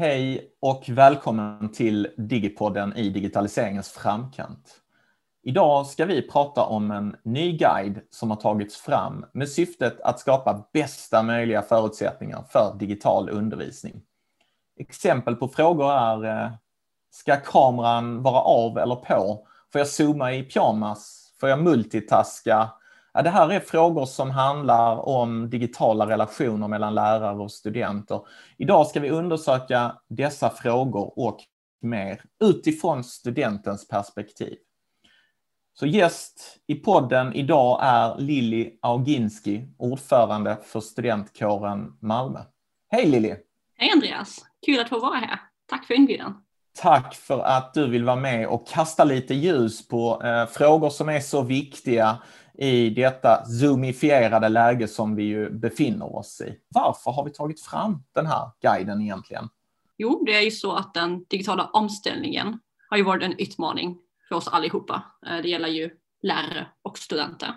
Hej och välkommen till Digipodden i digitaliseringens framkant. Idag ska vi prata om en ny guide som har tagits fram med syftet att skapa bästa möjliga förutsättningar för digital undervisning. Exempel på frågor är, eh, ska kameran vara av eller på? Får jag zooma i pyjamas? Får jag multitaska? Ja, det här är frågor som handlar om digitala relationer mellan lärare och studenter. Idag ska vi undersöka dessa frågor och mer utifrån studentens perspektiv. Så gäst i podden idag är Lilly Auginski, ordförande för studentkåren Malmö. Hej Lilly! Hej Andreas! Kul att få vara här. Tack för inbjudan. Tack för att du vill vara med och kasta lite ljus på eh, frågor som är så viktiga i detta zoomifierade läge som vi ju befinner oss i. Varför har vi tagit fram den här guiden egentligen? Jo, det är ju så att den digitala omställningen har ju varit en utmaning för oss allihopa. Eh, det gäller ju lärare och studenter.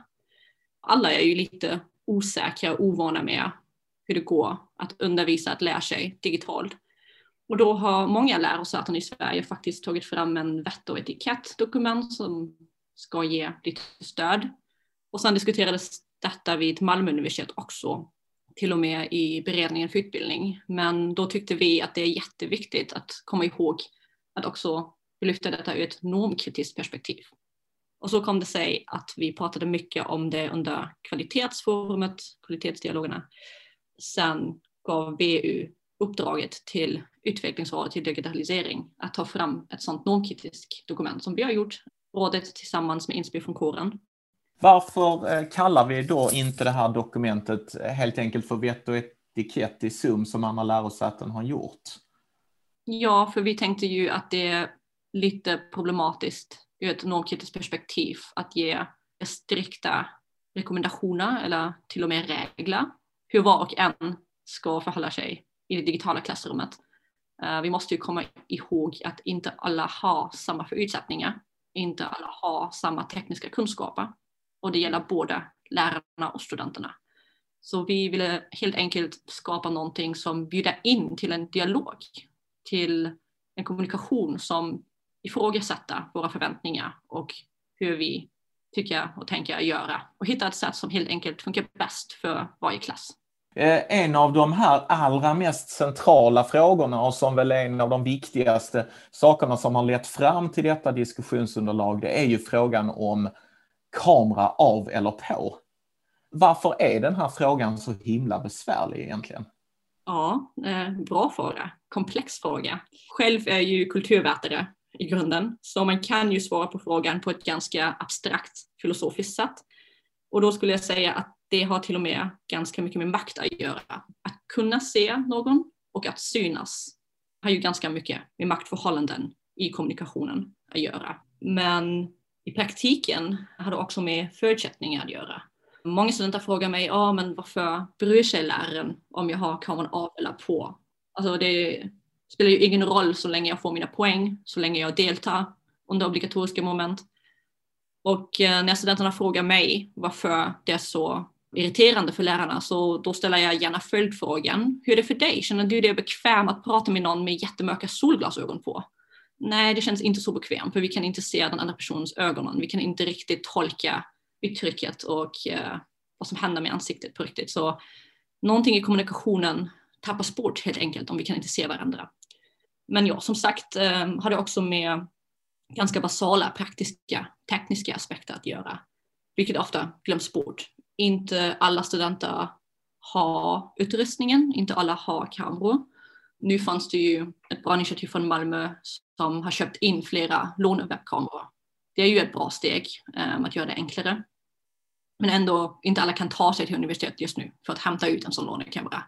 Alla är ju lite osäkra och ovana med hur det går att undervisa, att lära sig digitalt. Och då har många lärosäten i Sverige faktiskt tagit fram en vett och etikettdokument som ska ge lite stöd och sen diskuterades detta vid Malmö universitet också, till och med i beredningen för utbildning. Men då tyckte vi att det är jätteviktigt att komma ihåg att också lyfta detta ur ett normkritiskt perspektiv. Och så kom det sig att vi pratade mycket om det under kvalitetsforumet, kvalitetsdialogerna. Sen gav VU uppdraget till utvecklingsrådet till digitalisering att ta fram ett sådant normkritiskt dokument som vi har gjort, rådet tillsammans med inspel från kåren. Varför eh, kallar vi då inte det här dokumentet eh, helt enkelt för vett och etikett i Zoom som andra lärosäten har gjort? Ja, för vi tänkte ju att det är lite problematiskt ur ett normkritiskt perspektiv att ge strikta rekommendationer eller till och med regler hur var och en ska förhålla sig i det digitala klassrummet. Eh, vi måste ju komma ihåg att inte alla har samma förutsättningar, inte alla har samma tekniska kunskaper och det gäller både lärarna och studenterna. Så vi ville helt enkelt skapa någonting som bjuder in till en dialog, till en kommunikation som ifrågasätter våra förväntningar och hur vi tycker och tänker göra och hitta ett sätt som helt enkelt funkar bäst för varje klass. Eh, en av de här allra mest centrala frågorna och som väl är en av de viktigaste sakerna som har lett fram till detta diskussionsunderlag, det är ju frågan om kamera av eller på. Varför är den här frågan så himla besvärlig egentligen? Ja, eh, bra fråga. Komplex fråga. Själv är jag ju kulturvetare i grunden, så man kan ju svara på frågan på ett ganska abstrakt filosofiskt sätt. Och då skulle jag säga att det har till och med ganska mycket med makt att göra. Att kunna se någon och att synas har ju ganska mycket med maktförhållanden i kommunikationen att göra. Men i praktiken har det också med förutsättningar att göra. Många studenter frågar mig, ja ah, men varför bryr sig läraren om jag har kameran av eller på? Alltså det spelar ju ingen roll så länge jag får mina poäng, så länge jag deltar under obligatoriska moment. Och eh, när studenterna frågar mig varför det är så irriterande för lärarna så då ställer jag gärna följdfrågan, hur är det för dig? Känner du dig bekväm att prata med någon med jättemörka solglasögon på? nej, det känns inte så bekvämt för vi kan inte se den andra personens ögonen. Vi kan inte riktigt tolka uttrycket och eh, vad som händer med ansiktet på riktigt. Så någonting i kommunikationen tappas bort helt enkelt om vi kan inte se varandra. Men ja, som sagt eh, har det också med ganska basala praktiska tekniska aspekter att göra, vilket ofta glöms bort. Inte alla studenter har utrustningen, inte alla har kameror nu fanns det ju ett bra initiativ från Malmö som har köpt in flera lånewebbkameror. Det är ju ett bra steg um, att göra det enklare. Men ändå, inte alla kan ta sig till universitetet just nu för att hämta ut en sån lånekamera.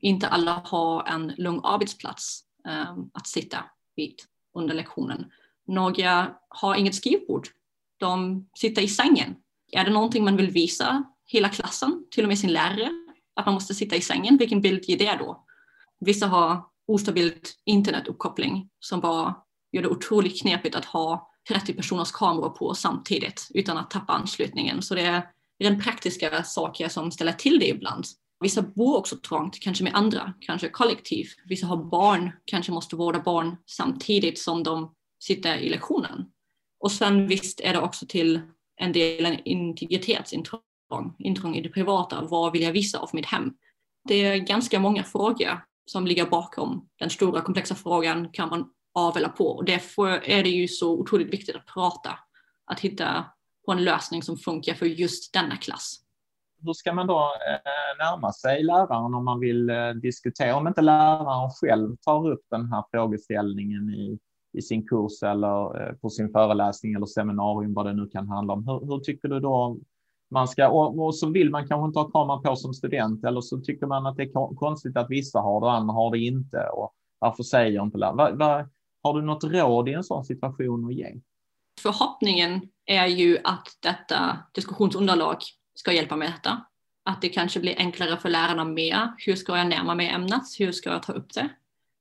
Inte alla har en lugn arbetsplats um, att sitta vid under lektionen. Några har inget skrivbord. De sitter i sängen. Är det någonting man vill visa hela klassen, till och med sin lärare, att man måste sitta i sängen, vilken bild ger det då? Vissa har ostabilt internetuppkoppling som bara gör det otroligt knepigt att ha 30 personers kameror på samtidigt utan att tappa anslutningen. Så det är rent praktiska saker som ställer till det ibland. Vissa bor också trångt, kanske med andra, kanske kollektiv. Vissa har barn, kanske måste vårda barn samtidigt som de sitter i lektionen. Och sen visst är det också till en del en integritetsintrång, intrång i det privata. Vad vill jag visa av mitt hem? Det är ganska många frågor som ligger bakom den stora komplexa frågan kan man av eller på. Och därför är det ju så otroligt viktigt att prata, att hitta på en lösning som funkar för just denna klass. Hur ska man då eh, närma sig läraren om man vill eh, diskutera, om inte läraren själv tar upp den här frågeställningen i, i sin kurs eller eh, på sin föreläsning eller seminarium, vad det nu kan handla om. Hur, hur tycker du då man ska, och, och, så vill man kanske inte ha kameran på som student eller så tycker man att det är konstigt att vissa har det och andra har det inte. Och varför säger inte läraren? Har du något råd i en sån situation att ge? Förhoppningen är ju att detta diskussionsunderlag ska hjälpa med detta. Att det kanske blir enklare för lärarna med. Hur ska jag närma mig ämnet? Hur ska jag ta upp det?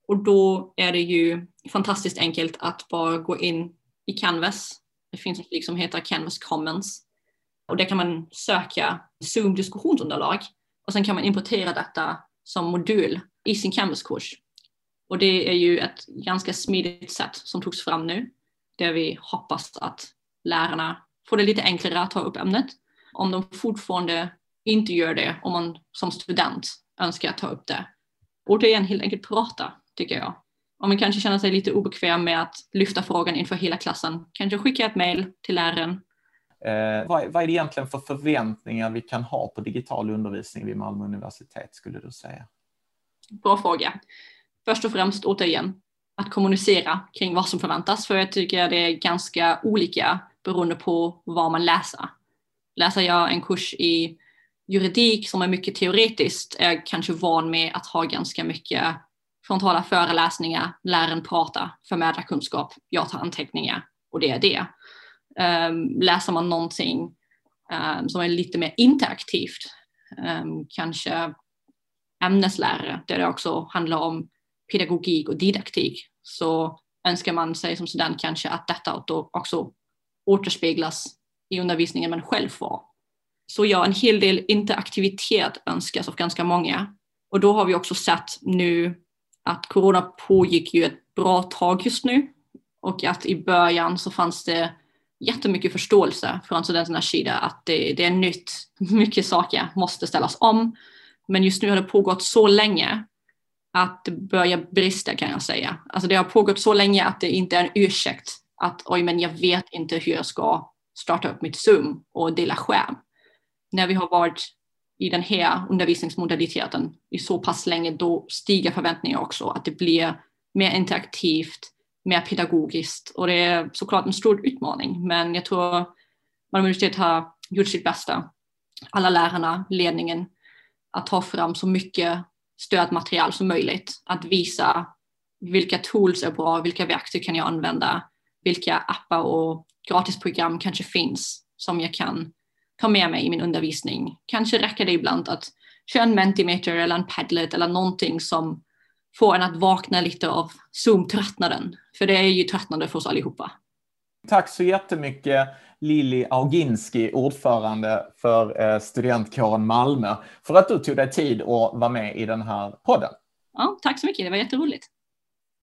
Och då är det ju fantastiskt enkelt att bara gå in i Canvas. Det finns något som heter Canvas Commons. Och där kan man söka Zoom diskussionsunderlag och sen kan man importera detta som modul i sin Canvas-kurs. Och det är ju ett ganska smidigt sätt som togs fram nu, där vi hoppas att lärarna får det lite enklare att ta upp ämnet. Om de fortfarande inte gör det, om man som student önskar ta upp det. Och det är helt enkelt prata, tycker jag. Om man kanske känner sig lite obekväm med att lyfta frågan inför hela klassen, kanske skicka ett mejl till läraren. Eh, vad, vad är det egentligen för förväntningar vi kan ha på digital undervisning vid Malmö universitet, skulle du säga? Bra fråga först och främst återigen att kommunicera kring vad som förväntas. För jag tycker det är ganska olika beroende på vad man läser. Läser jag en kurs i juridik som är mycket teoretiskt är jag kanske van med att ha ganska mycket frontala föreläsningar, läraren pratar, förmedlar kunskap, jag tar anteckningar och det är det. Um, läser man någonting um, som är lite mer interaktivt, um, kanske ämneslärare, där det också handlar om pedagogik och didaktik så önskar man sig som student kanske att detta också återspeglas i undervisningen man själv får. Så ja, en hel del interaktivitet önskas av ganska många. Och då har vi också sett nu att corona pågick ju ett bra tag just nu och att i början så fanns det jättemycket förståelse från studenternas sida att det, det är nytt, mycket saker måste ställas om. Men just nu har det pågått så länge att det börjar brista kan jag säga. Alltså det har pågått så länge att det inte är en ursäkt att oj men jag vet inte hur jag ska starta upp mitt Zoom och dela skärm. När vi har varit i den här undervisningsmodaliteten i så pass länge då stiger förväntningarna också att det blir mer interaktivt, mer pedagogiskt och det är såklart en stor utmaning men jag tror Malmö universitet har gjort sitt bästa. Alla lärarna, ledningen, att ta fram så mycket stödmaterial som möjligt. Att visa vilka tools är bra, vilka verktyg kan jag använda, vilka appar och gratisprogram kanske finns som jag kan ta med mig i min undervisning. Kanske räcker det ibland att köra en Mentimeter eller en Padlet eller någonting som får en att vakna lite av Zoom-tröttnaden. För det är ju tröttnande för oss allihopa. Tack så jättemycket Lili Auginski, ordförande för eh, studentkåren Malmö, för att du tog dig tid att vara med i den här podden. Ja, tack så mycket, det var jätteroligt.